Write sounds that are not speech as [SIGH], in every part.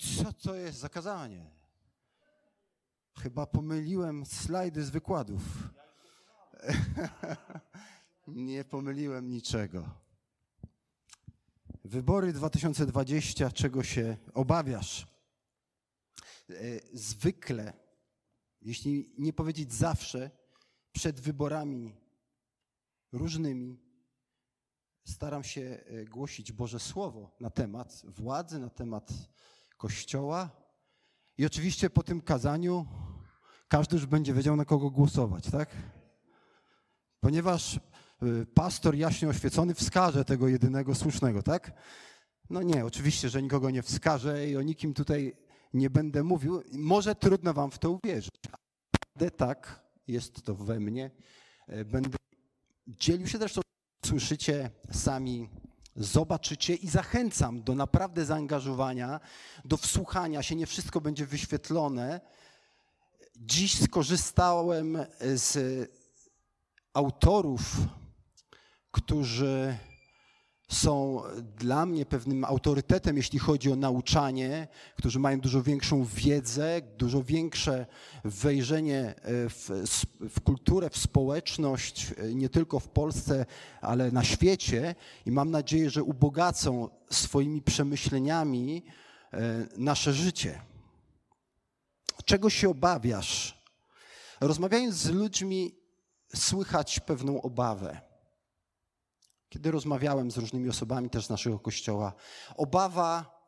Co to jest za kazanie? Chyba pomyliłem slajdy z wykładów. [LAUGHS] Nie pomyliłem niczego. Wybory 2020, czego się obawiasz? E, zwykle, jeśli nie powiedzieć zawsze, przed wyborami różnymi staram się e, głosić Boże Słowo na temat władzy, na temat Kościoła. I oczywiście po tym kazaniu każdy już będzie wiedział, na kogo głosować, tak? Ponieważ y, pastor jaśnie oświecony wskaże tego jedynego słusznego, tak? No nie, oczywiście, że nikogo nie wskaże i o nikim tutaj nie będę mówił. Może trudno wam w to uwierzyć, ale tak, jest to we mnie. E, będę dzielił się zresztą, słyszycie sami, zobaczycie i zachęcam do naprawdę zaangażowania, do wsłuchania się, nie wszystko będzie wyświetlone. Dziś skorzystałem z autorów, którzy są dla mnie pewnym autorytetem, jeśli chodzi o nauczanie, którzy mają dużo większą wiedzę, dużo większe wejrzenie w, w, kulturę, w społeczność, nie tylko w Polsce, ale na świecie. I mam nadzieję, że ubogacą swoimi przemyśleniami e, nasze życie. Czego się obawiasz? Rozmawiając z ludźmi, słychać pewną obawę. Kiedy rozmawiałem z różnymi osobami też z naszego kościoła, obawa,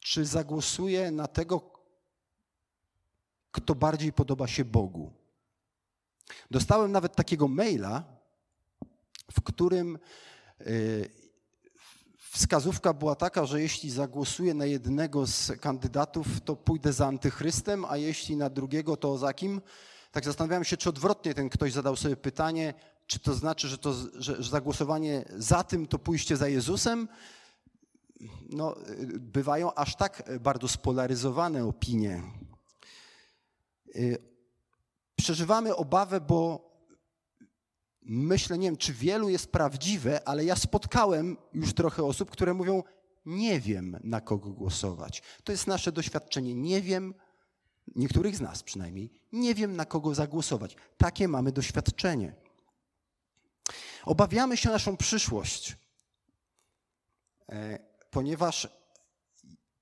czy zagłosuję na tego, kto bardziej podoba się Bogu. Dostałem nawet takiego maila, w którym y, wskazówka była taka, że jeśli zagłosuję na jednego z kandydatów, to pójdę za antychrystem, a jeśli na drugiego, to za kim? Tak zastanawiałem się, czy odwrotnie ten ktoś zadał sobie pytanie, czy to znaczy, że, to, że, że zagłosowanie za tym to pójście za Jezusem? No, bywają aż tak bardzo spolaryzowane opinie. Y, przeżywamy obawę, bo myślę, nie wiem, czy wielu jest prawdziwe, ale ja spotkałem już trochę osób, które mówią, nie wiem, na kogo głosować. To jest nasze doświadczenie. Nie wiem, niektórych z nas przynajmniej, nie wiem, na kogo zagłosować. Takie mamy doświadczenie. Obawiamy się naszą przyszłość, e, ponieważ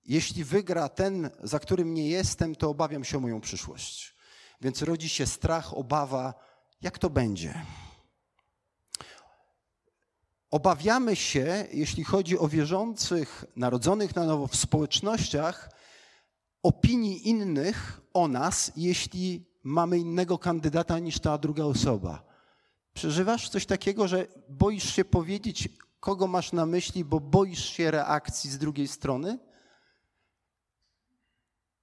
jeśli wygra ten, za którym nie jestem, to obawiam się o moją przyszłość. Więc rodzi się strach, obawa, jak to będzie. Obawiamy się, jeśli chodzi o wierzących, narodzonych na nowo w społecznościach, opinii innych o nas, jeśli mamy innego kandydata niż ta druga osoba. Przeżywasz coś takiego, że boisz się powiedzieć, kogo masz na myśli, bo boisz się reakcji z drugiej strony?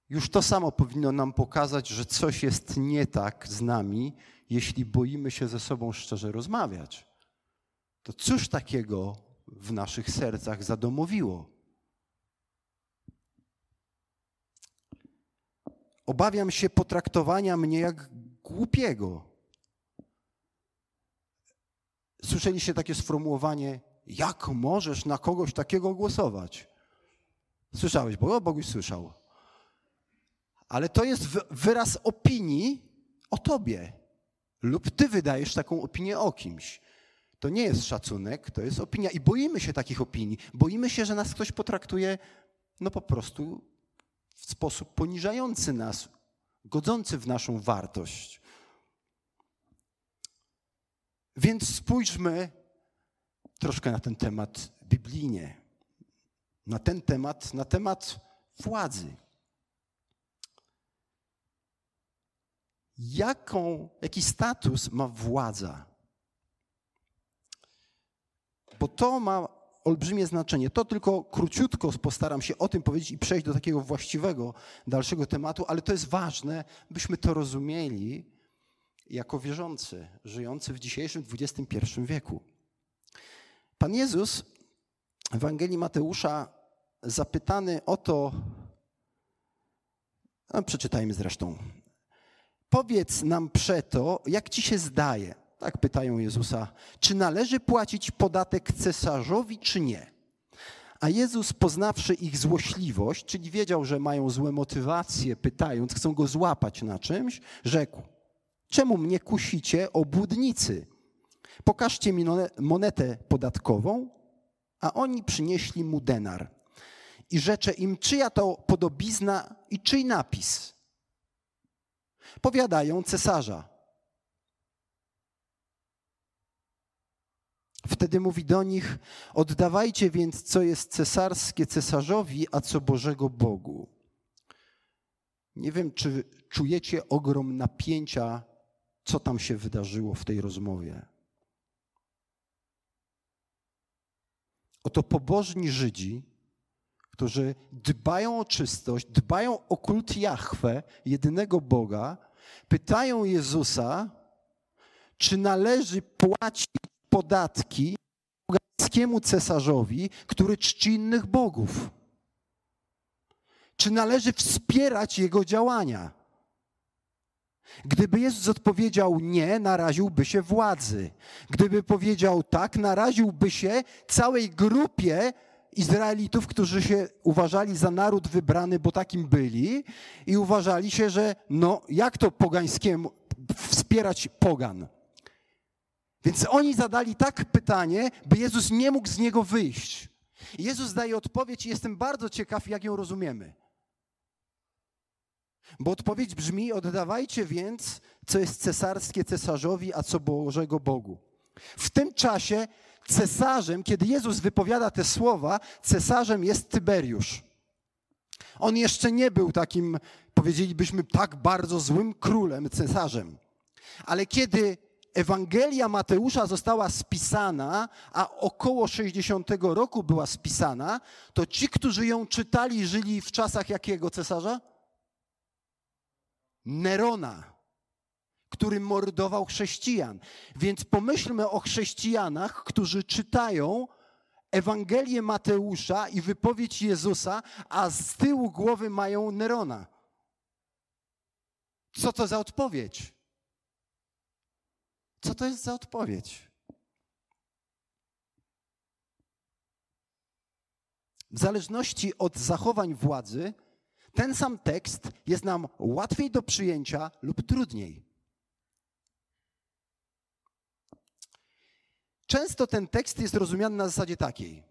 Już to samo powinno nam pokazać, że coś jest nie tak z nami, jeśli boimy się ze sobą szczerze rozmawiać. To cóż takiego w naszych sercach zadomowiło? Obawiam się potraktowania mnie jak głupiego. Słyszeliście takie sformułowanie, jak możesz na kogoś takiego głosować? Słyszałeś, bo Boguś słyszał. Ale to jest wyraz opinii o tobie. Lub ty wydajesz taką opinię o kimś. To nie jest szacunek, to jest opinia. I boimy się takich opinii. Boimy się, że nas ktoś potraktuje no po prostu w sposób poniżający nas, godzący w naszą wartość. Więc spójrzmy troszkę na ten temat biblijnie, na ten temat, na temat władzy. Jaką, jaki status ma władza? Bo to ma olbrzymie znaczenie. To tylko króciutko postaram się o tym powiedzieć i przejść do takiego właściwego, dalszego tematu, ale to jest ważne, byśmy to rozumieli jako wierzący, żyjący w dzisiejszym XXI wieku. Pan Jezus w Ewangelii Mateusza zapytany o to, no przeczytajmy zresztą. Powiedz nam przeto, jak ci się zdaje – tak pytają Jezusa, czy należy płacić podatek cesarzowi, czy nie? A Jezus, poznawszy ich złośliwość, czyli wiedział, że mają złe motywacje, pytając, chcą go złapać na czymś, rzekł: Czemu mnie kusicie, obłudnicy? Pokażcie mi monetę podatkową, a oni przynieśli mu denar. I rzecze im, czyja to podobizna i czyj napis. Powiadają cesarza. Wtedy mówi do nich: Oddawajcie więc, co jest cesarskie cesarzowi, a co Bożego Bogu. Nie wiem, czy czujecie ogrom napięcia, co tam się wydarzyło w tej rozmowie. Oto pobożni Żydzi, którzy dbają o czystość, dbają o kult Jahwe, jedynego Boga, pytają Jezusa, czy należy płacić podatki pogańskiemu cesarzowi, który czci innych bogów? Czy należy wspierać jego działania? Gdyby Jezus odpowiedział nie, naraziłby się władzy. Gdyby powiedział tak, naraziłby się całej grupie Izraelitów, którzy się uważali za naród wybrany, bo takim byli i uważali się, że no jak to pogańskiemu wspierać pogan? Więc oni zadali tak pytanie, by Jezus nie mógł z niego wyjść. Jezus daje odpowiedź i jestem bardzo ciekaw, jak ją rozumiemy. Bo odpowiedź brzmi: oddawajcie więc, co jest cesarskie cesarzowi, a co Bożego Bogu. W tym czasie cesarzem, kiedy Jezus wypowiada te słowa, cesarzem jest Tyberiusz. On jeszcze nie był takim, powiedzielibyśmy, tak bardzo złym królem, cesarzem. Ale kiedy Ewangelia Mateusza została spisana, a około 60 roku była spisana, to ci, którzy ją czytali, żyli w czasach jakiego cesarza? Nerona, który mordował chrześcijan. Więc pomyślmy o chrześcijanach, którzy czytają Ewangelię Mateusza i wypowiedź Jezusa, a z tyłu głowy mają Nerona. Co to za odpowiedź? Co to jest za odpowiedź? W zależności od zachowań władzy, ten sam tekst jest nam łatwiej do przyjęcia lub trudniej. Często ten tekst jest rozumiany na zasadzie takiej.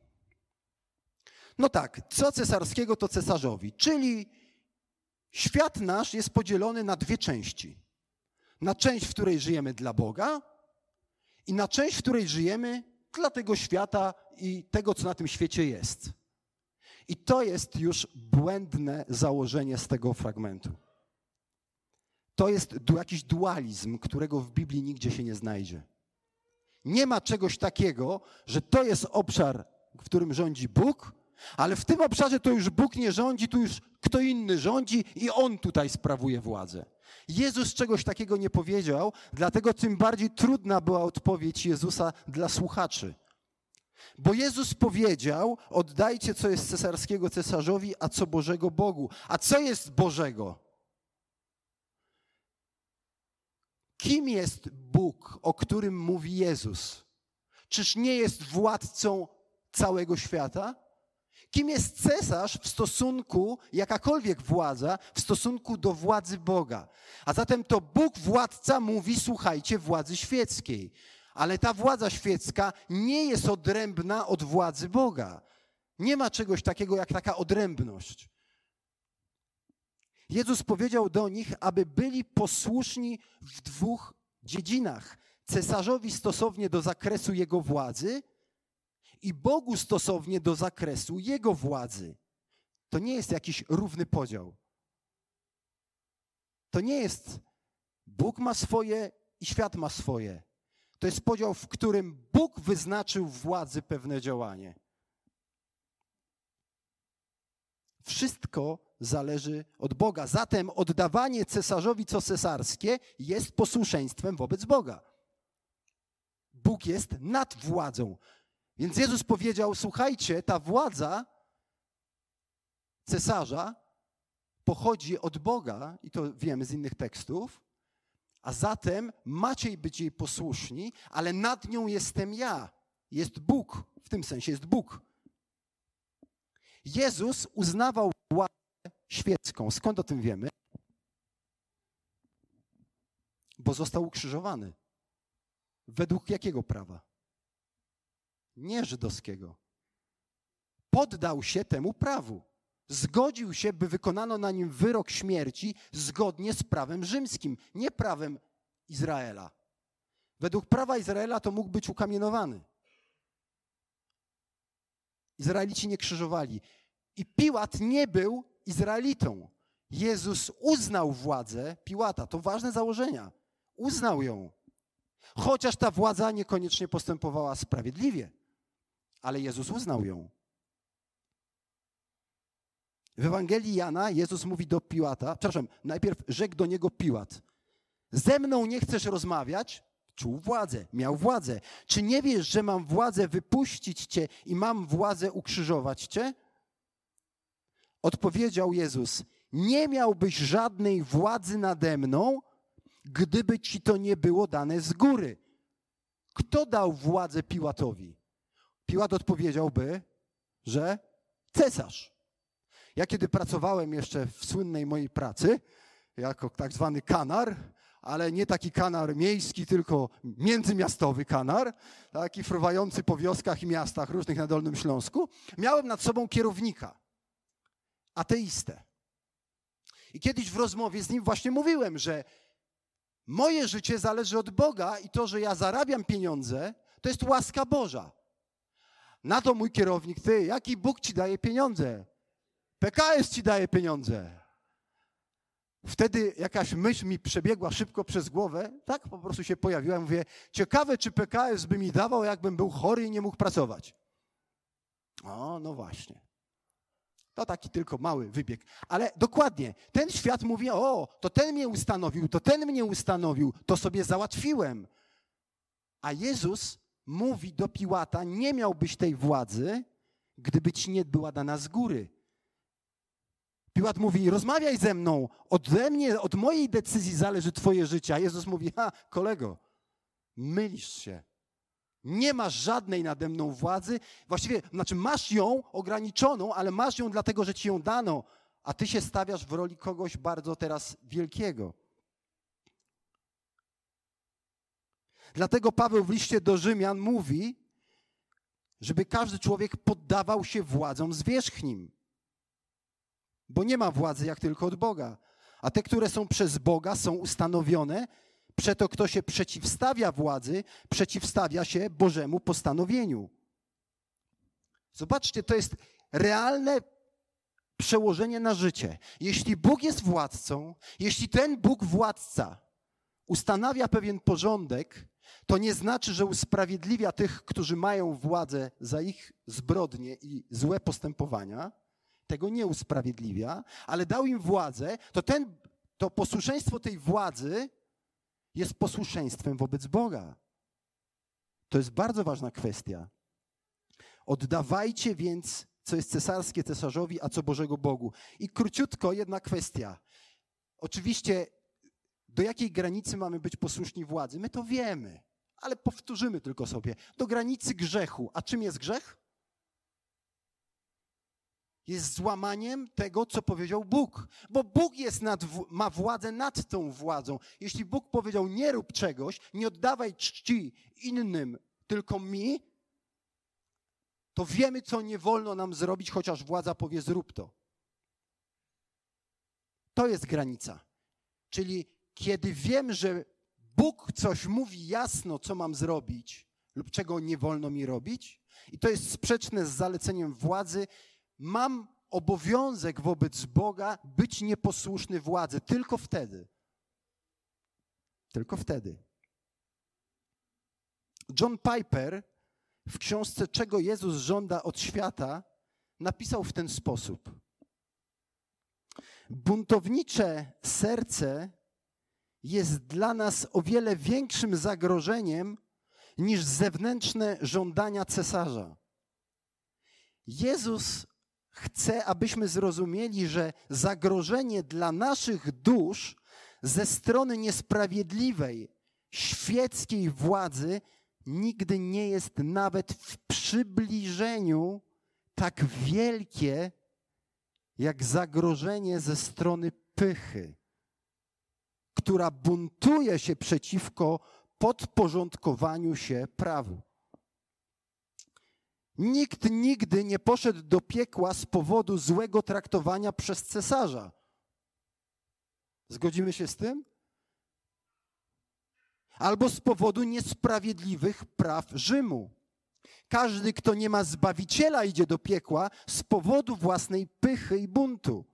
No tak, co cesarskiego to cesarzowi, czyli świat nasz jest podzielony na dwie części. Na część, w której żyjemy dla Boga i na część, w której żyjemy dla tego świata i tego, co na tym świecie jest. I to jest już błędne założenie z tego fragmentu. To jest jakiś dualizm, którego w Biblii nigdzie się nie znajdzie. Nie ma czegoś takiego, że to jest obszar, w którym rządzi Bóg, ale w tym obszarze to już Bóg nie rządzi, tu już kto inny rządzi i On tutaj sprawuje władzę. Jezus czegoś takiego nie powiedział, dlatego tym bardziej trudna była odpowiedź Jezusa dla słuchaczy. Bo Jezus powiedział: Oddajcie, co jest cesarskiego cesarzowi, a co Bożego Bogu. A co jest Bożego? Kim jest Bóg, o którym mówi Jezus? Czyż nie jest władcą całego świata? Kim jest cesarz w stosunku, jakakolwiek władza, w stosunku do władzy Boga? A zatem to Bóg, władca, mówi: słuchajcie władzy świeckiej. Ale ta władza świecka nie jest odrębna od władzy Boga. Nie ma czegoś takiego jak taka odrębność. Jezus powiedział do nich, aby byli posłuszni w dwóch dziedzinach: cesarzowi stosownie do zakresu jego władzy i Bogu stosownie do zakresu jego władzy. To nie jest jakiś równy podział. To nie jest Bóg ma swoje i świat ma swoje. To jest podział, w którym Bóg wyznaczył władzy pewne działanie. Wszystko zależy od Boga. Zatem oddawanie cesarzowi co cesarskie jest posłuszeństwem wobec Boga. Bóg jest nad władzą. Więc Jezus powiedział: Słuchajcie, ta władza cesarza pochodzi od Boga, i to wiemy z innych tekstów, a zatem macie być jej posłuszni, ale nad nią jestem ja. Jest Bóg, w tym sensie jest Bóg. Jezus uznawał władzę świecką. Skąd o tym wiemy? Bo został ukrzyżowany. Według jakiego prawa? Nie żydowskiego. Poddał się temu prawu. Zgodził się, by wykonano na nim wyrok śmierci zgodnie z prawem rzymskim, nie prawem Izraela. Według prawa Izraela to mógł być ukamienowany. Izraelici nie krzyżowali. I Piłat nie był Izraelitą. Jezus uznał władzę Piłata. To ważne założenia. Uznał ją. Chociaż ta władza niekoniecznie postępowała sprawiedliwie, ale Jezus uznał ją. W Ewangelii Jana Jezus mówi do Piłata, przepraszam, najpierw rzekł do niego Piłat. Ze mną nie chcesz rozmawiać? Czuł władzę, miał władzę. Czy nie wiesz, że mam władzę wypuścić cię i mam władzę ukrzyżować cię? Odpowiedział Jezus: Nie miałbyś żadnej władzy nade mną, gdyby ci to nie było dane z góry. Kto dał władzę Piłatowi? Piłat odpowiedziałby, że cesarz. Ja kiedy pracowałem jeszcze w słynnej mojej pracy, jako tak zwany kanar, ale nie taki kanar miejski, tylko międzymiastowy kanar, taki fruwający po wioskach i miastach różnych na Dolnym Śląsku, miałem nad sobą kierownika, ateistę. I kiedyś w rozmowie z nim właśnie mówiłem, że moje życie zależy od Boga i to, że ja zarabiam pieniądze, to jest łaska Boża. Na to mój kierownik, ty, jaki Bóg ci daje pieniądze? PKS ci daje pieniądze. Wtedy jakaś myśl mi przebiegła szybko przez głowę, tak po prostu się pojawiła. Mówię, ciekawe, czy PKS by mi dawał, jakbym był chory i nie mógł pracować. O, no właśnie. To taki tylko mały wybieg. Ale dokładnie, ten świat mówi, o, to ten mnie ustanowił, to ten mnie ustanowił, to sobie załatwiłem. A Jezus mówi do Piłata, nie miałbyś tej władzy, gdyby ci nie była dana z góry. Piłat mówi, rozmawiaj ze mną, ode mnie, od mojej decyzji zależy twoje życie. A Jezus mówi, ha, kolego, mylisz się. Nie masz żadnej nade mną władzy. Właściwie, znaczy masz ją ograniczoną, ale masz ją dlatego, że ci ją dano, a ty się stawiasz w roli kogoś bardzo teraz wielkiego. Dlatego Paweł w liście do Rzymian mówi, żeby każdy człowiek poddawał się władzom zwierzchnim bo nie ma władzy jak tylko od Boga. A te, które są przez Boga, są ustanowione. Przeto kto się przeciwstawia władzy, przeciwstawia się Bożemu postanowieniu. Zobaczcie, to jest realne przełożenie na życie. Jeśli Bóg jest władcą, jeśli ten Bóg władca ustanawia pewien porządek, to nie znaczy, że usprawiedliwia tych, którzy mają władzę za ich zbrodnie i złe postępowania, tego nie usprawiedliwia, ale dał im władzę, to, ten, to posłuszeństwo tej władzy jest posłuszeństwem wobec Boga. To jest bardzo ważna kwestia. Oddawajcie więc, co jest cesarskie cesarzowi, a co Bożego Bogu. I króciutko jedna kwestia. Oczywiście, do jakiej granicy mamy być posłuszni władzy? My to wiemy, ale powtórzymy tylko sobie. Do granicy grzechu. A czym jest grzech? Jest złamaniem tego, co powiedział Bóg. Bo Bóg jest nad, ma władzę nad tą władzą. Jeśli Bóg powiedział, nie rób czegoś, nie oddawaj czci innym, tylko mi, to wiemy, co nie wolno nam zrobić, chociaż władza powie, zrób to. To jest granica. Czyli kiedy wiem, że Bóg coś mówi jasno, co mam zrobić lub czego nie wolno mi robić, i to jest sprzeczne z zaleceniem władzy, mam obowiązek wobec Boga być nieposłuszny władzy. Tylko wtedy. Tylko wtedy. John Piper w książce Czego Jezus żąda od świata napisał w ten sposób. Buntownicze serce jest dla nas o wiele większym zagrożeniem niż zewnętrzne żądania cesarza. Jezus chce, abyśmy zrozumieli, że zagrożenie dla naszych dusz ze strony niesprawiedliwej, świeckiej władzy nigdy nie jest nawet w przybliżeniu tak wielkie jak zagrożenie ze strony pychy, która buntuje się przeciwko podporządkowaniu się prawu. Nikt nigdy nie poszedł do piekła z powodu złego traktowania przez cesarza. Zgodzimy się z tym? Albo z powodu niesprawiedliwych praw Rzymu. Każdy, kto nie ma zbawiciela, idzie do piekła z powodu własnej pychy i buntu.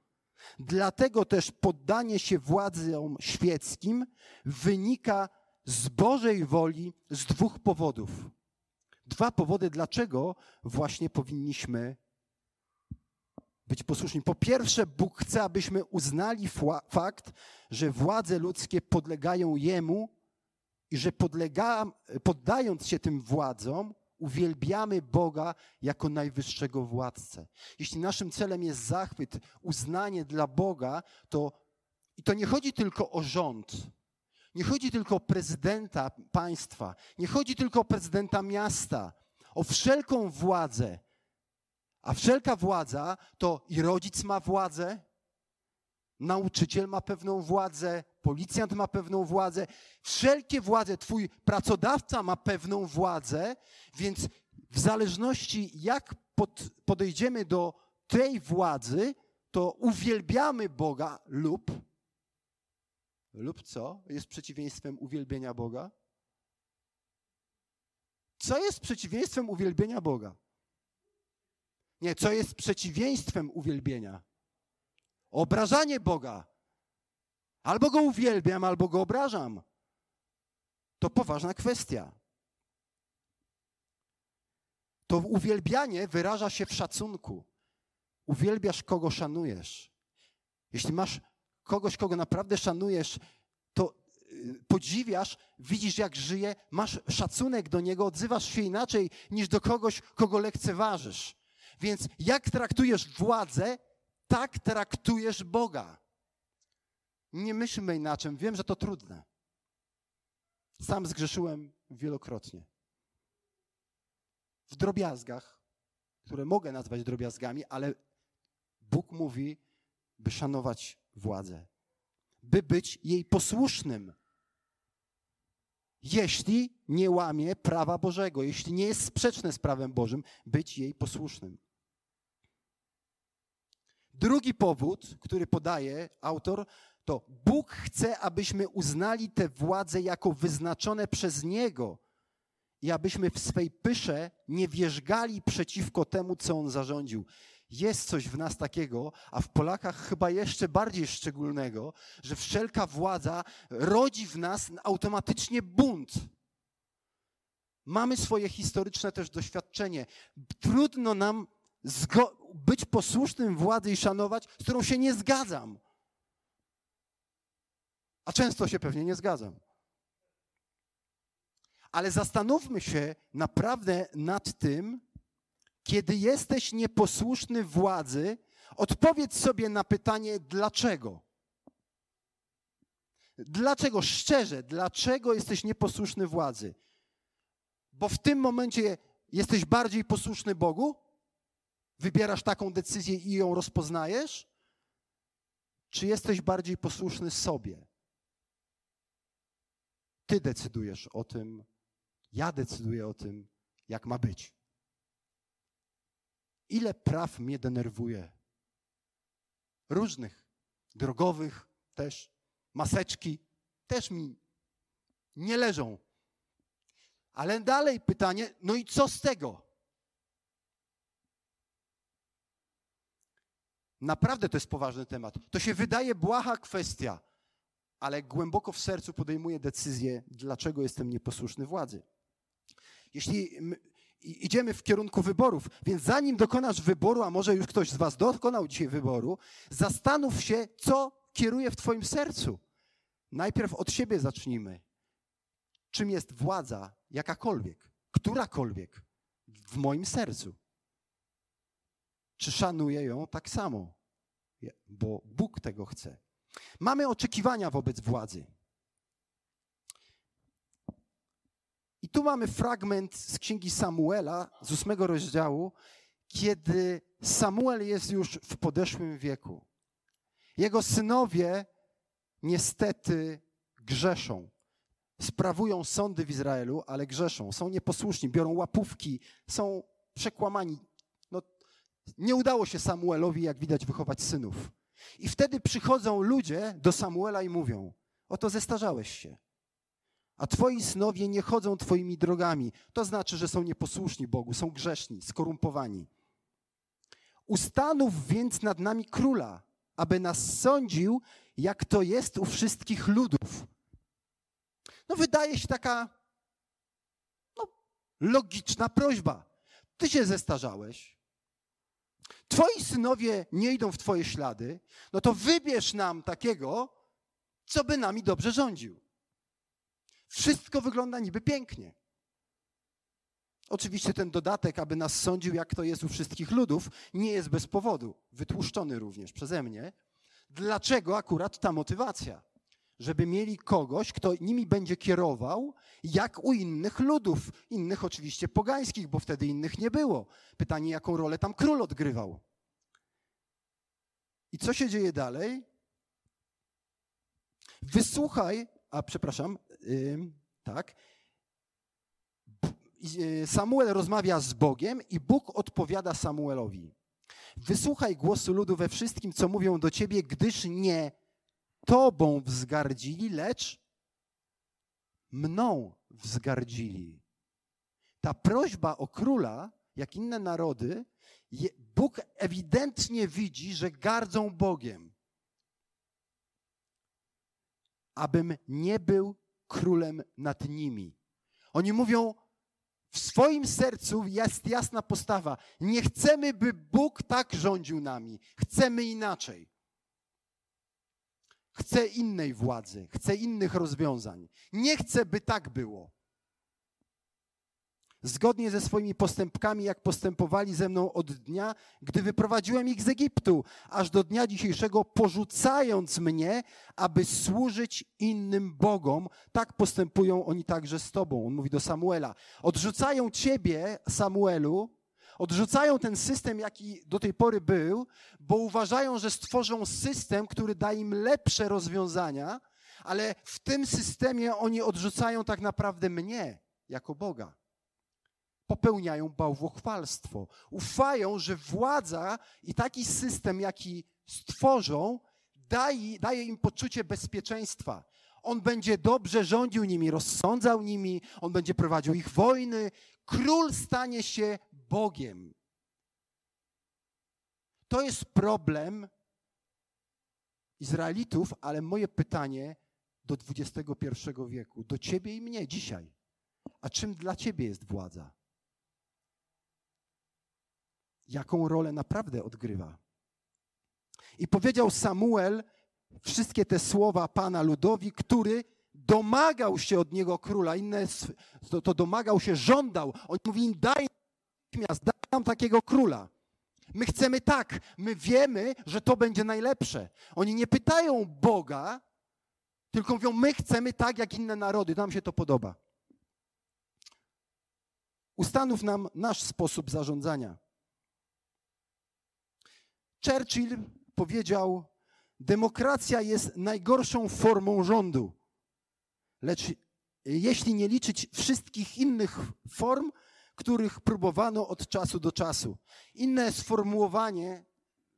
Dlatego też poddanie się władzom świeckim wynika z Bożej woli z dwóch powodów. Dwa powody, dlaczego właśnie powinniśmy być posłuszni. Po pierwsze, Bóg chce, abyśmy uznali fakt, że władze ludzkie podlegają Jemu i że podlega, poddając się tym władzom, uwielbiamy Boga jako najwyższego władcę. Jeśli naszym celem jest zachwyt, uznanie dla Boga, to i to nie chodzi tylko o rząd, nie chodzi tylko o prezydenta państwa, nie chodzi tylko o prezydenta miasta, o wszelką władzę. A wszelka władza to i rodzic ma władzę, nauczyciel ma pewną władzę, policjant ma pewną władzę, wszelkie władze, twój pracodawca ma pewną władzę, więc w zależności jak pod, podejdziemy do tej władzy, to uwielbiamy Boga lub lub co jest przeciwieństwem uwielbienia Boga? Co jest przeciwieństwem uwielbienia Boga? Nie, co jest przeciwieństwem uwielbienia? Obrażanie Boga. Albo go uwielbiam, albo go obrażam. To poważna kwestia. To uwielbianie wyraża się w szacunku. Uwielbiasz, kogo szanujesz. Jeśli masz kogoś, kogo naprawdę szanujesz, to y, podziwiasz, widzisz jak żyje, masz szacunek do niego, odzywasz się inaczej niż do kogoś, kogo lekceważysz. Więc jak traktujesz władzę, tak traktujesz Boga. Nie myślmy inaczej. Wiem, że to trudne. Sam zgrzeszyłem wielokrotnie. W drobiazgach, które mogę nazwać drobiazgami, ale Bóg mówi, by szanować władzę, by być jej posłusznym. Jeśli nie łamie prawa Bożego, jeśli nie jest sprzeczne z prawem Bożym, być jej posłusznym. Drugi powód, który podaje autor, to Bóg chce, abyśmy uznali te władze jako wyznaczone przez Niego i abyśmy w swej pysze nie wierzgali przeciwko temu, co On zarządził. Jest coś w nas takiego, a w Polakach chyba jeszcze bardziej szczególnego, że wszelka władza rodzi w nas automatycznie bunt. Mamy swoje historyczne też doświadczenie. Trudno nam być posłusznym władzy i szanować, z którą się nie zgadzam. A często się pewnie nie zgadzam. Ale zastanówmy się naprawdę nad tym, kiedy jesteś nieposłuszny władzy, odpowiedz sobie na pytanie, dlaczego? Dlaczego, szczerze, dlaczego jesteś nieposłuszny władzy? Bo w tym momencie jesteś bardziej posłuszny Bogu? Wybierasz taką decyzję i ją rozpoznajesz? Czy jesteś bardziej posłuszny sobie? Ty decydujesz o tym, ja decyduję o tym, jak ma być. Ile praw mnie denerwuje? Różnych, drogowych też, maseczki też mi nie leżą. Ale dalej pytanie, no i co z tego? Naprawdę to jest poważny temat. To się wydaje błaha kwestia, ale głęboko w sercu podejmuję decyzję, dlaczego jestem nieposłuszny władzy. Jeśli idziemy w kierunku wyborów, więc zanim dokonasz wyboru, a może już ktoś z Was dokonał dzisiaj wyboru, zastanów się, co kieruje w Twoim sercu. Najpierw od siebie zacznijmy. Czym jest władza, jakakolwiek, którakolwiek w moim sercu? Czy szanuję ją tak samo? Bo Bóg tego chce. Mamy oczekiwania wobec władzy. I tu mamy fragment z księgi Samuela, z ósmego rozdziału, kiedy Samuel jest już w podeszłym wieku. Jego synowie niestety grzeszą. Sprawują sądy w Izraelu, ale grzeszą. Są nieposłuszni, biorą łapówki, są przekłamani. No, nie udało się Samuelowi, jak widać, wychować synów. I wtedy przychodzą ludzie do Samuela i mówią: Oto zestarzałeś się, a twoi synowie nie chodzą twoimi drogami. To znaczy, że są nieposłuszni Bogu, są grzeszni, skorumpowani. Ustanów więc nad nami króla, aby nas sądził, jak to jest u wszystkich ludów. No wydaje się taka no, logiczna prośba. Ty się zestarzałeś, twoi synowie nie idą w twoje ślady, no to wybierz nam takiego, co by nami dobrze rządził. Wszystko wygląda niby pięknie. Oczywiście ten dodatek, aby nas sądził, jak to jest u wszystkich ludów, nie jest bez powodu, wytłuszczony również przeze mnie. Dlaczego akurat ta motywacja? Żeby mieli kogoś, kto nimi będzie kierował, jak u innych ludów, innych oczywiście pogańskich, bo wtedy innych nie było. Pytanie, jaką rolę tam król odgrywał. I co się dzieje dalej? Wysłuchaj, a przepraszam, tak, Y, Samuel rozmawia z Bogiem i Bóg odpowiada Samuelowi. Wysłuchaj głosu ludu we wszystkim, co mówią do ciebie, gdyż nie tobą wzgardzili, lecz mną wzgardzili. Ta prośba o króla, jak inne narody, Bóg ewidentnie widzi, że gardzą Bogiem. Abym nie był królem nad nimi. Oni mówią, w swoim sercu jest jasna postawa. Nie chcemy, by Bóg tak rządził nami. Chcemy inaczej. Chcę innej władzy, chcę innych rozwiązań. Nie chcę, by tak było zgodnie ze swoimi postępkami, jak postępowali ze mną od dnia, gdy wyprowadziłem ich z Egiptu, aż do dnia dzisiejszego, porzucając mnie, aby służyć innym Bogom. Tak postępują oni także z Tobą. On mówi do Samuela. Odrzucają Ciebie, Samuelu, odrzucają ten system, jaki do tej pory był, bo uważają, że stworzą system, który da im lepsze rozwiązania, ale w tym systemie oni odrzucają tak naprawdę mnie jako Boga popełniają bałwochwalstwo. Ufają, że władza i taki system, jaki stworzą, daje, daje im poczucie bezpieczeństwa. On będzie dobrze rządził nimi, rozsądzał nimi, on będzie prowadził ich wojny. Król stanie się Bogiem. To jest problem Izraelitów, ale moje pytanie do XXI wieku, do ciebie i mnie dzisiaj. A czym dla ciebie jest władza? Jaką rolę naprawdę odgrywa. I powiedział Samuel wszystkie te słowa Pana ludowi, który domagał się od niego króla. Inne to, to domagał się, żądał. On mówi daj natychmiast, daj nam takiego króla. My chcemy tak, my wiemy, że to będzie najlepsze. Oni nie pytają Boga, tylko mówią, my chcemy tak, jak inne narody, nam się to podoba. Ustanów nam nasz sposób zarządzania. Churchill powiedział: Demokracja jest najgorszą formą rządu. Lecz jeśli nie liczyć wszystkich innych form, których próbowano od czasu do czasu. Inne sformułowanie,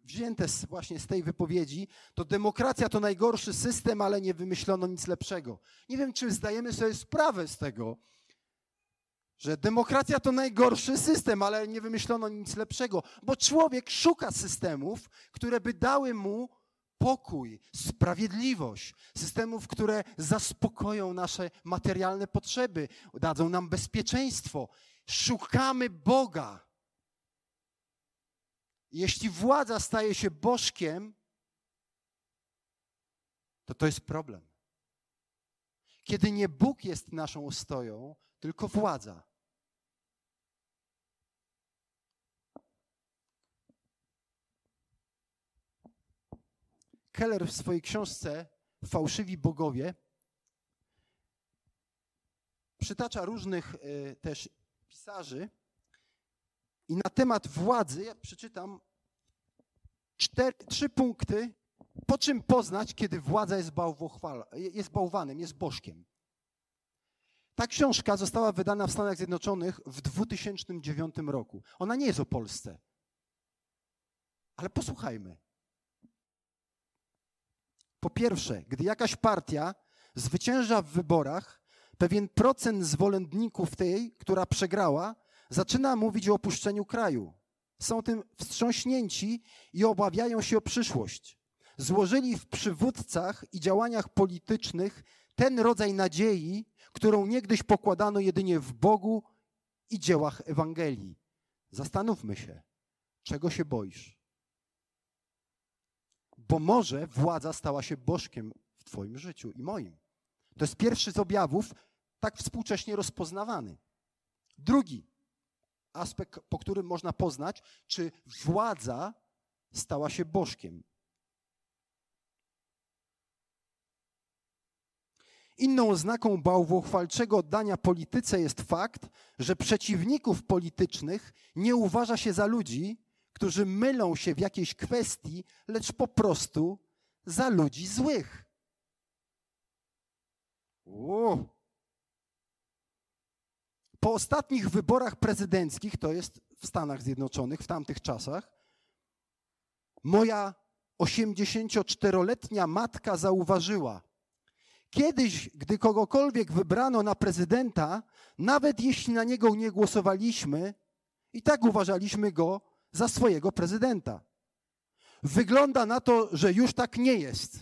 wzięte właśnie z tej wypowiedzi, to demokracja to najgorszy system, ale nie wymyślono nic lepszego. Nie wiem, czy zdajemy sobie sprawę z tego, że demokracja to najgorszy system, ale nie wymyślono nic lepszego, bo człowiek szuka systemów, które by dały mu pokój, sprawiedliwość, systemów, które zaspokoją nasze materialne potrzeby, dadzą nam bezpieczeństwo. Szukamy Boga. Jeśli władza staje się bożkiem, to to jest problem. Kiedy nie Bóg jest naszą ostoją, tylko władza. Keller w swojej książce Fałszywi Bogowie przytacza różnych y, też pisarzy, I na temat władzy ja przeczytam cztery, trzy punkty, po czym poznać, kiedy władza jest, jest bałwanem, jest bożkiem. Ta książka została wydana w Stanach Zjednoczonych w 2009 roku. Ona nie jest o Polsce. Ale posłuchajmy. Po pierwsze, gdy jakaś partia zwycięża w wyborach, pewien procent zwolenników tej, która przegrała, zaczyna mówić o opuszczeniu kraju. Są tym wstrząśnięci i obawiają się o przyszłość. Złożyli w przywódcach i działaniach politycznych ten rodzaj nadziei, którą niegdyś pokładano jedynie w Bogu i dziełach Ewangelii. Zastanówmy się, czego się boisz? Bo może władza stała się bożkiem w Twoim życiu i moim. To jest pierwszy z objawów, tak współcześnie rozpoznawany. Drugi aspekt, po którym można poznać, czy władza stała się bożkiem. Inną oznaką bałwochwalczego oddania polityce jest fakt, że przeciwników politycznych nie uważa się za ludzi, którzy mylą się w jakiejś kwestii, lecz po prostu za ludzi złych. Po ostatnich wyborach prezydenckich, to jest w Stanach Zjednoczonych, w tamtych czasach, moja 84-letnia matka zauważyła, Kiedyś, gdy kogokolwiek wybrano na prezydenta, nawet jeśli na niego nie głosowaliśmy, i tak uważaliśmy go za swojego prezydenta. Wygląda na to, że już tak nie jest.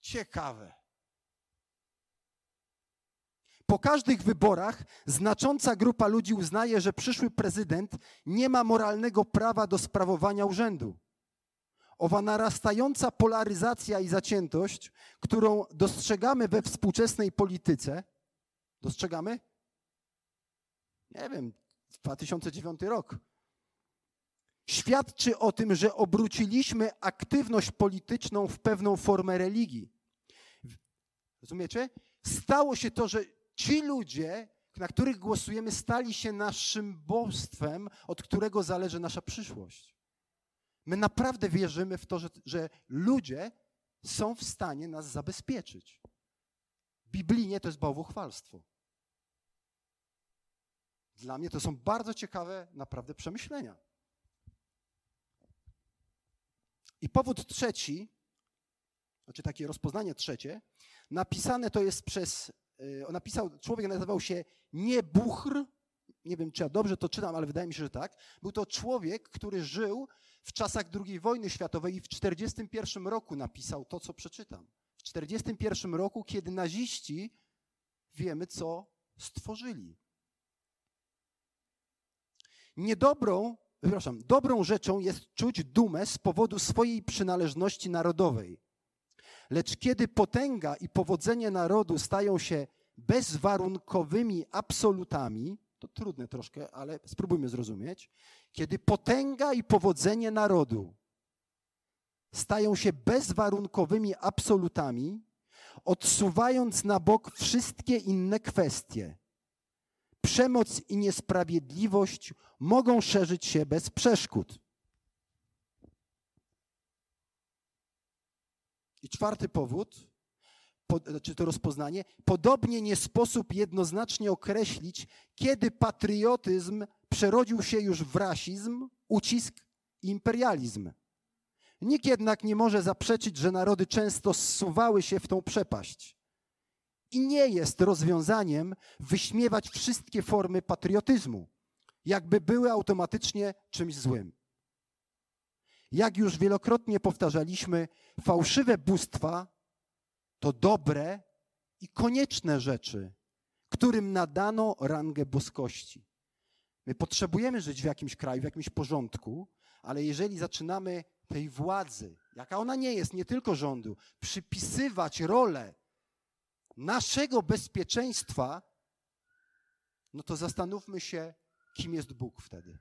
Ciekawe. Po każdych wyborach znacząca grupa ludzi uznaje, że przyszły prezydent nie ma moralnego prawa do sprawowania urzędu. Owa narastająca polaryzacja i zaciętość, którą dostrzegamy we współczesnej polityce, dostrzegamy? Nie wiem, 2009 rok. Świadczy o tym, że obróciliśmy aktywność polityczną w pewną formę religii. Rozumiecie? Stało się to, że ci ludzie, na których głosujemy, stali się naszym bóstwem, od którego zależy nasza przyszłość. My naprawdę wierzymy w to, że, że ludzie są w stanie nas zabezpieczyć. Biblijnie to jest bałwochwalstwo. Dla mnie to są bardzo ciekawe, naprawdę przemyślenia. I powód trzeci, znaczy takie rozpoznanie trzecie, napisane to jest przez, y, napisał, człowiek nazywał się Niebuchr, nie wiem czy ja dobrze to czytam, ale wydaje mi się, że tak. Był to człowiek, który żył w czasach II wojny światowej i w 1941 roku napisał to, co przeczytam. W 1941 roku, kiedy naziści wiemy, co stworzyli. Niedobrą, przepraszam, dobrą rzeczą jest czuć dumę z powodu swojej przynależności narodowej. Lecz kiedy potęga i powodzenie narodu stają się bezwarunkowymi absolutami, to trudne troszkę, ale spróbujmy zrozumieć. Kiedy potęga i powodzenie narodu stają się bezwarunkowymi absolutami, odsuwając na bok wszystkie inne kwestie, przemoc i niesprawiedliwość mogą szerzyć się bez przeszkód. I czwarty powód czy to rozpoznanie, podobnie nie sposób jednoznacznie określić, kiedy patriotyzm przerodził się już w rasizm, ucisk i imperializm. Nikt jednak nie może zaprzeczyć, że narody często zsuwały się w tą przepaść. I nie jest rozwiązaniem wyśmiewać wszystkie formy patriotyzmu, jakby były automatycznie czymś złym. Jak już wielokrotnie powtarzaliśmy, fałszywe bóstwa to dobre i konieczne rzeczy, którym nadano rangę boskości. My potrzebujemy żyć w jakimś kraju, w jakimś porządku, ale jeżeli zaczynamy tej władzy, jaka ona nie jest, nie tylko rządu, przypisywać rolę naszego bezpieczeństwa, no to zastanówmy się, kim jest Bóg wtedy.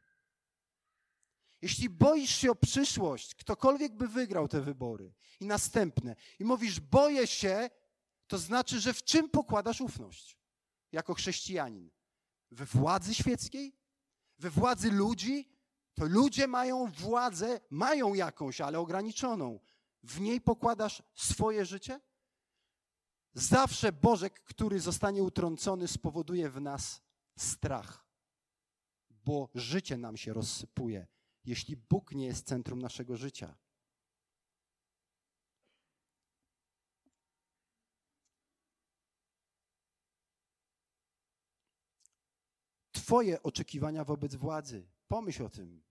Jeśli boisz się o przyszłość, ktokolwiek by wygrał te wybory i następne, i mówisz, boję się, to znaczy, że w czym pokładasz ufność jako chrześcijanin? We władzy świeckiej? We władzy ludzi to ludzie mają władzę, mają jakąś, ale ograniczoną. W niej pokładasz swoje życie? Zawsze Bożek, który zostanie utrącony, spowoduje w nas strach, bo życie nam się rozsypuje, jeśli Bóg nie jest centrum naszego życia. Twoje oczekiwania wobec władzy. Pomyśl o tym.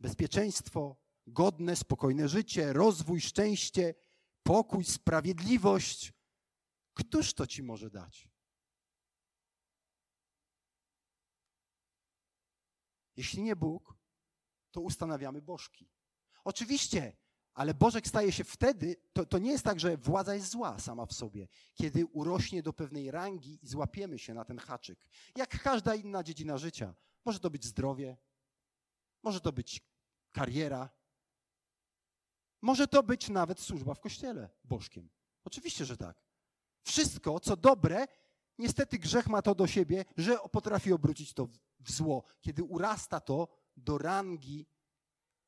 Bezpieczeństwo, godne, spokojne życie, rozwój, szczęście, pokój, sprawiedliwość. Któż to ci może dać? Jeśli nie Bóg, to ustanawiamy bożki. Oczywiście, ale Bożek staje się wtedy, to, to nie jest tak, że władza jest zła sama w sobie, kiedy urośnie do pewnej rangi i złapiemy się na ten haczyk. Jak każda inna dziedzina życia. Może to być zdrowie, może to być kariera, może to być nawet służba w kościele bożkiem. Oczywiście, że tak. Wszystko, co dobre, niestety grzech ma to do siebie, że potrafi obrócić to w zło, kiedy urasta to do rangi,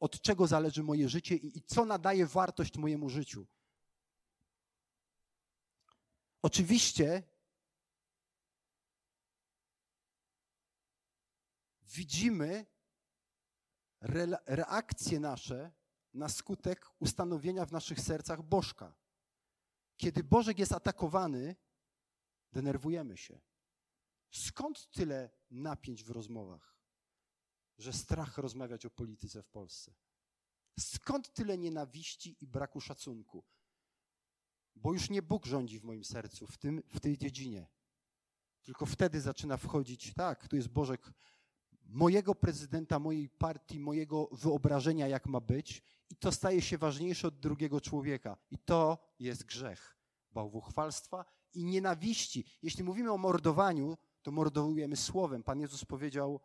od czego zależy moje życie i, i co nadaje wartość mojemu życiu. Oczywiście widzimy reakcje nasze na skutek ustanowienia w naszych sercach Bożka. Kiedy Bożek jest atakowany, denerwujemy się. Skąd tyle napięć w rozmowach, że strach rozmawiać o polityce w Polsce? Skąd tyle nienawiści i braku szacunku? Bo już nie Bóg rządzi w moim sercu w, tym, w tej dziedzinie. Tylko wtedy zaczyna wchodzić, tak, tu jest Bożek mojego prezydenta, mojej partii, mojego wyobrażenia, jak ma być, i to staje się ważniejsze od drugiego człowieka. I to jest grzech bałwuchwalstwa i nienawiści. Jeśli mówimy o mordowaniu, to mordujemy słowem. Pan Jezus powiedział,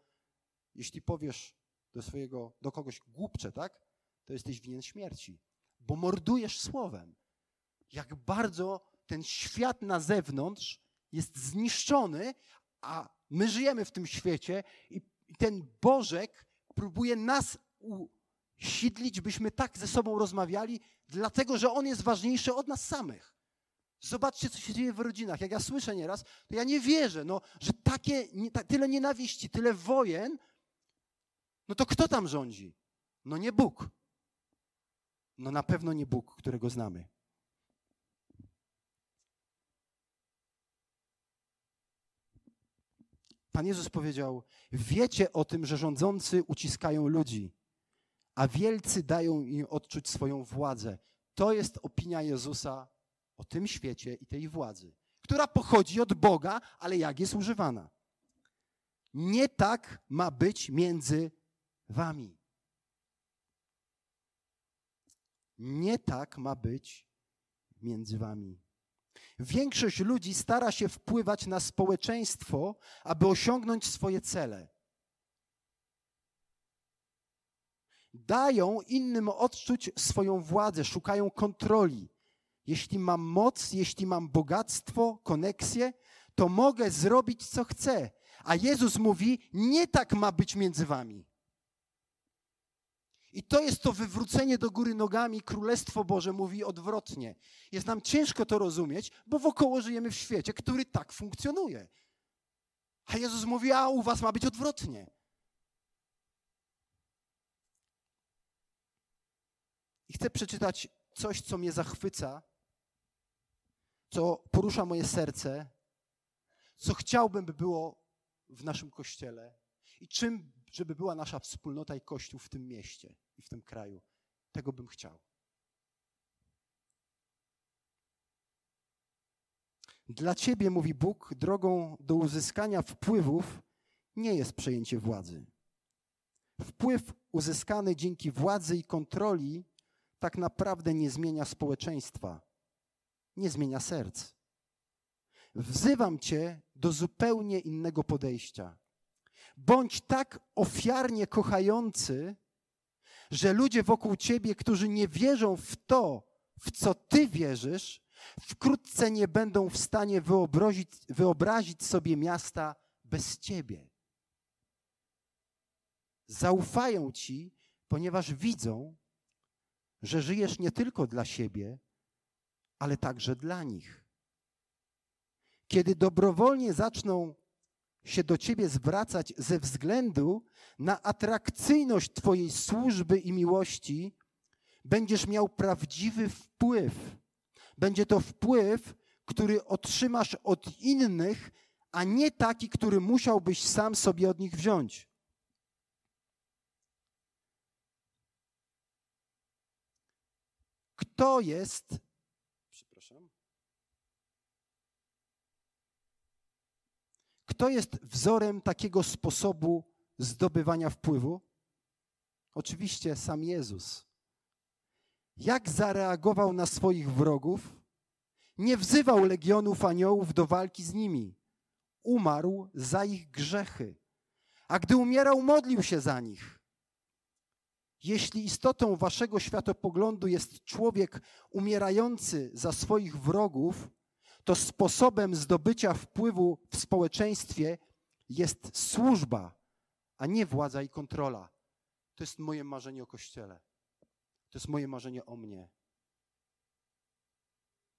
jeśli powiesz do swojego, do kogoś głupcze, tak, to jesteś winien śmierci, bo mordujesz słowem. Jak bardzo ten świat na zewnątrz jest zniszczony, a my żyjemy w tym świecie i ten Bożek próbuje nas usidlić, byśmy tak ze sobą rozmawiali, dlatego że On jest ważniejszy od nas samych. Zobaczcie, co się dzieje w rodzinach. Jak ja słyszę nieraz, to ja nie wierzę, no, że takie, nie, ta, tyle nienawiści, tyle wojen, no to kto tam rządzi? No nie Bóg. No na pewno nie Bóg, którego znamy. Pan Jezus powiedział: Wiecie o tym, że rządzący uciskają ludzi, a wielcy dają im odczuć swoją władzę. To jest opinia Jezusa o tym świecie i tej władzy, która pochodzi od Boga, ale jak jest używana. Nie tak ma być między wami. Nie tak ma być między wami. Większość ludzi stara się wpływać na społeczeństwo, aby osiągnąć swoje cele. Dają innym odczuć swoją władzę, szukają kontroli. Jeśli mam moc, jeśli mam bogactwo, koneksję, to mogę zrobić co chcę. A Jezus mówi: Nie tak ma być między wami. I to jest to wywrócenie do góry nogami. Królestwo Boże mówi odwrotnie. Jest nam ciężko to rozumieć, bo wokoło żyjemy w świecie, który tak funkcjonuje. A Jezus mówi, a u was ma być odwrotnie. I chcę przeczytać coś, co mnie zachwyca, co porusza moje serce, co chciałbym, by było w naszym kościele i czym, żeby była nasza wspólnota i kościół w tym mieście i w tym kraju. Tego bym chciał. Dla ciebie, mówi Bóg, drogą do uzyskania wpływów nie jest przejęcie władzy. Wpływ uzyskany dzięki władzy i kontroli tak naprawdę nie zmienia społeczeństwa, nie zmienia serc. Wzywam cię do zupełnie innego podejścia. Bądź tak ofiarnie kochający, że ludzie wokół ciebie, którzy nie wierzą w to, w co ty wierzysz, wkrótce nie będą w stanie wyobrazić, wyobrazić sobie miasta bez ciebie. zaufają ci, ponieważ widzą, że żyjesz nie tylko dla siebie, ale także dla nich. Kiedy dobrowolnie zaczną się do ciebie zwracać ze względu na atrakcyjność twojej służby i miłości, będziesz miał prawdziwy wpływ. Będzie to wpływ, który otrzymasz od innych, a nie taki, który musiałbyś sam sobie od nich wziąć. Kto jest, przepraszam, kto jest wzorem takiego sposobu zdobywania wpływu? Oczywiście sam Jezus. Jak zareagował na swoich wrogów? Nie wzywał legionów aniołów do walki z nimi. Umarł za ich grzechy. A gdy umierał, modlił się za nich. Jeśli istotą waszego światopoglądu jest człowiek umierający za swoich wrogów, to sposobem zdobycia wpływu w społeczeństwie jest służba, a nie władza i kontrola. To jest moje marzenie o Kościele. To jest moje marzenie o mnie.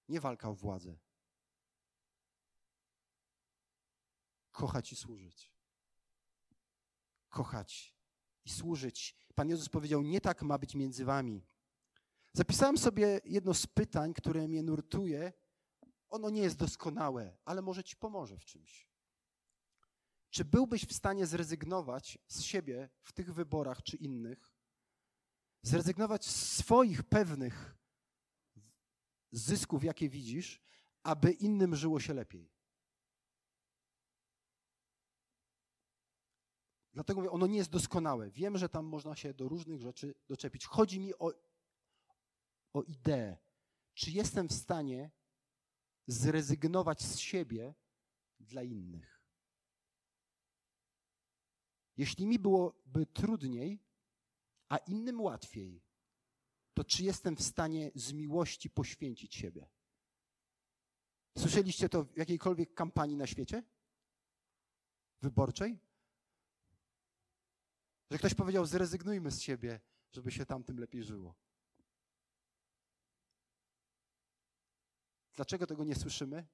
Nie walka o władzę. Kochać i służyć. Kochać i służyć. Pan Jezus powiedział: Nie tak ma być między wami. Zapisałem sobie jedno z pytań, które mnie nurtuje. Ono nie jest doskonałe, ale może ci pomoże w czymś. Czy byłbyś w stanie zrezygnować z siebie w tych wyborach czy innych, zrezygnować z swoich pewnych zysków, jakie widzisz, aby innym żyło się lepiej. Dlatego mówię, ono nie jest doskonałe. Wiem, że tam można się do różnych rzeczy doczepić. Chodzi mi o, o ideę. Czy jestem w stanie zrezygnować z siebie dla innych? Jeśli mi byłoby trudniej, a innym łatwiej, to czy jestem w stanie z miłości poświęcić siebie? Słyszeliście to w jakiejkolwiek kampanii na świecie? Wyborczej? Że ktoś powiedział, zrezygnujmy z siebie, żeby się tamtym lepiej żyło. Dlaczego tego nie słyszymy?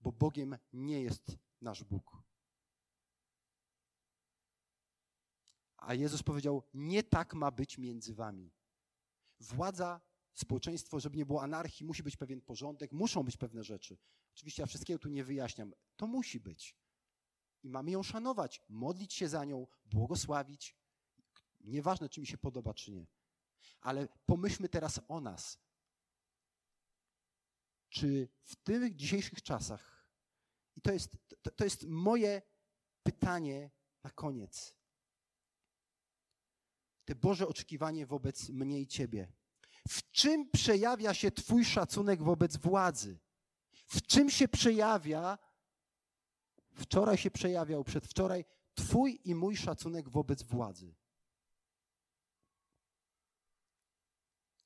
Bo Bogiem nie jest nasz Bóg. A Jezus powiedział: Nie tak ma być między wami. Władza, społeczeństwo, żeby nie było anarchii, musi być pewien porządek, muszą być pewne rzeczy. Oczywiście ja wszystkiego tu nie wyjaśniam. To musi być. I mamy ją szanować, modlić się za nią, błogosławić. Nieważne, czy mi się podoba, czy nie. Ale pomyślmy teraz o nas. Czy w tych dzisiejszych czasach, i to jest, to, to jest moje pytanie na koniec, te Boże oczekiwanie wobec mnie i Ciebie. W czym przejawia się Twój szacunek wobec władzy? W czym się przejawia, wczoraj się przejawiał, przedwczoraj, Twój i mój szacunek wobec władzy?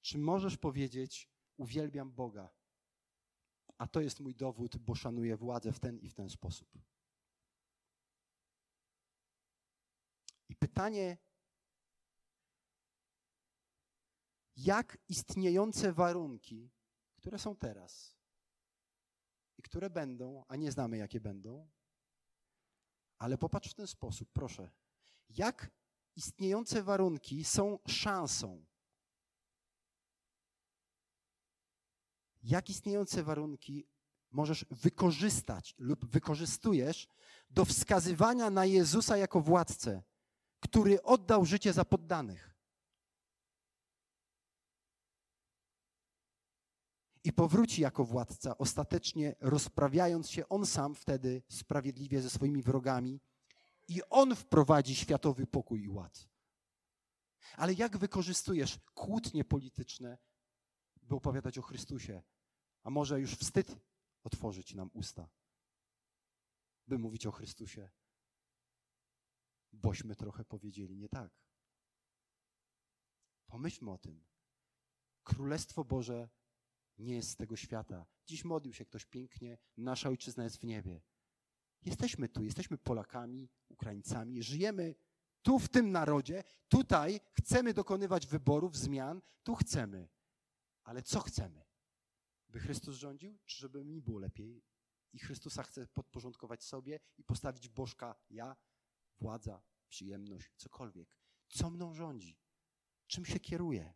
Czy możesz powiedzieć, uwielbiam Boga, a to jest mój dowód, bo szanuję władzę w ten i w ten sposób? I pytanie, jak istniejące warunki, które są teraz i które będą, a nie znamy jakie będą, ale popatrz w ten sposób, proszę. Jak istniejące warunki są szansą. Jak istniejące warunki możesz wykorzystać lub wykorzystujesz do wskazywania na Jezusa jako władcę, który oddał życie za poddanych. i powróci jako władca, ostatecznie rozprawiając się on sam wtedy sprawiedliwie ze swoimi wrogami i on wprowadzi światowy pokój i ład. Ale jak wykorzystujesz kłótnie polityczne, by opowiadać o Chrystusie? A może już wstyd otworzyć nam usta, by mówić o Chrystusie? Bośmy trochę powiedzieli nie tak. Pomyślmy o tym. Królestwo Boże nie jest z tego świata. Dziś modlił się ktoś pięknie, nasza ojczyzna jest w niebie. Jesteśmy tu, jesteśmy Polakami, Ukraińcami, żyjemy tu w tym narodzie, tutaj chcemy dokonywać wyborów, zmian, tu chcemy. Ale co chcemy? By Chrystus rządził, czy żeby mi było lepiej? I Chrystusa chcę podporządkować sobie i postawić Bożka ja, władza, przyjemność, cokolwiek. Co mną rządzi? Czym się kieruje?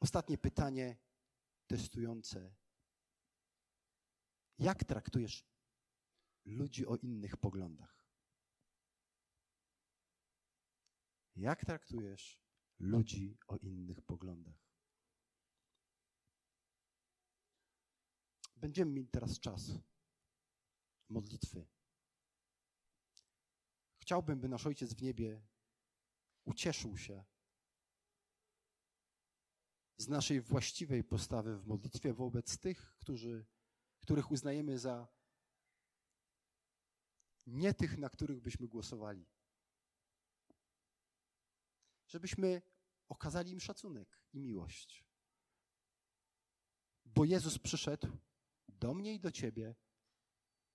Ostatnie pytanie testujące. Jak traktujesz ludzi o innych poglądach? Jak traktujesz ludzi o innych poglądach? Będziemy mieli teraz czas modlitwy. Chciałbym, by nasz Ojciec w niebie ucieszył się z naszej właściwej postawy w modlitwie wobec tych, którzy, których uznajemy za nie tych, na których byśmy głosowali. Żebyśmy okazali im szacunek i miłość. Bo Jezus przyszedł do mnie i do ciebie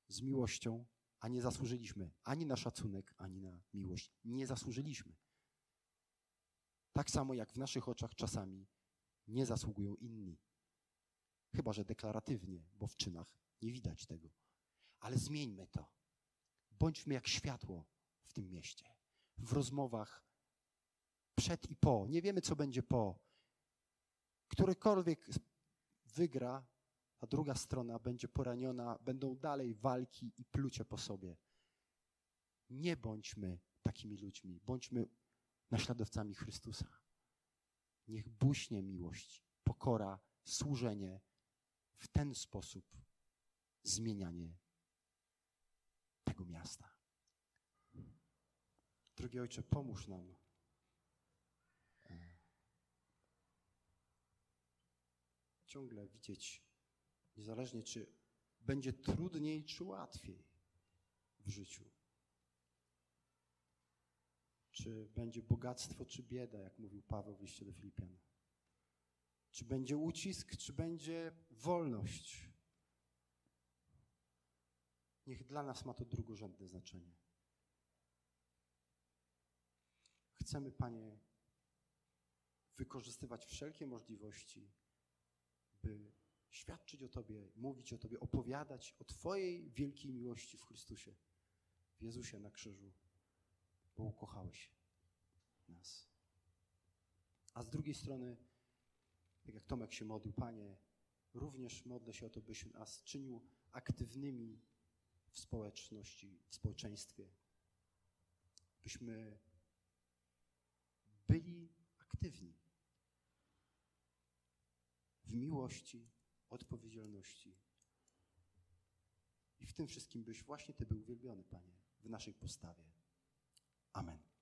z miłością, a nie zasłużyliśmy ani na szacunek, ani na miłość. Nie zasłużyliśmy. Tak samo jak w naszych oczach czasami nie zasługują inni. Chyba, że deklaratywnie, bo w czynach nie widać tego. Ale zmieńmy to. Bądźmy jak światło w tym mieście. W rozmowach przed i po. Nie wiemy, co będzie po. Którykolwiek wygra, a druga strona będzie poraniona, będą dalej walki i plucie po sobie. Nie bądźmy takimi ludźmi, bądźmy naśladowcami Chrystusa. Niech buśnie miłość, pokora, służenie w ten sposób zmienianie tego miasta. Drogi Ojcze, pomóż nam. Ciągle widzieć, niezależnie czy będzie trudniej, czy łatwiej w życiu. Czy będzie bogactwo, czy bieda, jak mówił Paweł w liście do Filipian. Czy będzie ucisk, czy będzie wolność. Niech dla nas ma to drugorzędne znaczenie. Chcemy, Panie, wykorzystywać wszelkie możliwości, by świadczyć o Tobie, mówić o Tobie, opowiadać o Twojej wielkiej miłości w Chrystusie, w Jezusie na krzyżu, bo ukochałeś nas. A z drugiej strony, tak jak Tomek się modlił, Panie, również modlę się o to, byś nas czynił aktywnymi w społeczności, w społeczeństwie. Byśmy byli aktywni w miłości, odpowiedzialności. I w tym wszystkim byś właśnie Ty był uwielbiony, Panie, w naszej postawie. Amen.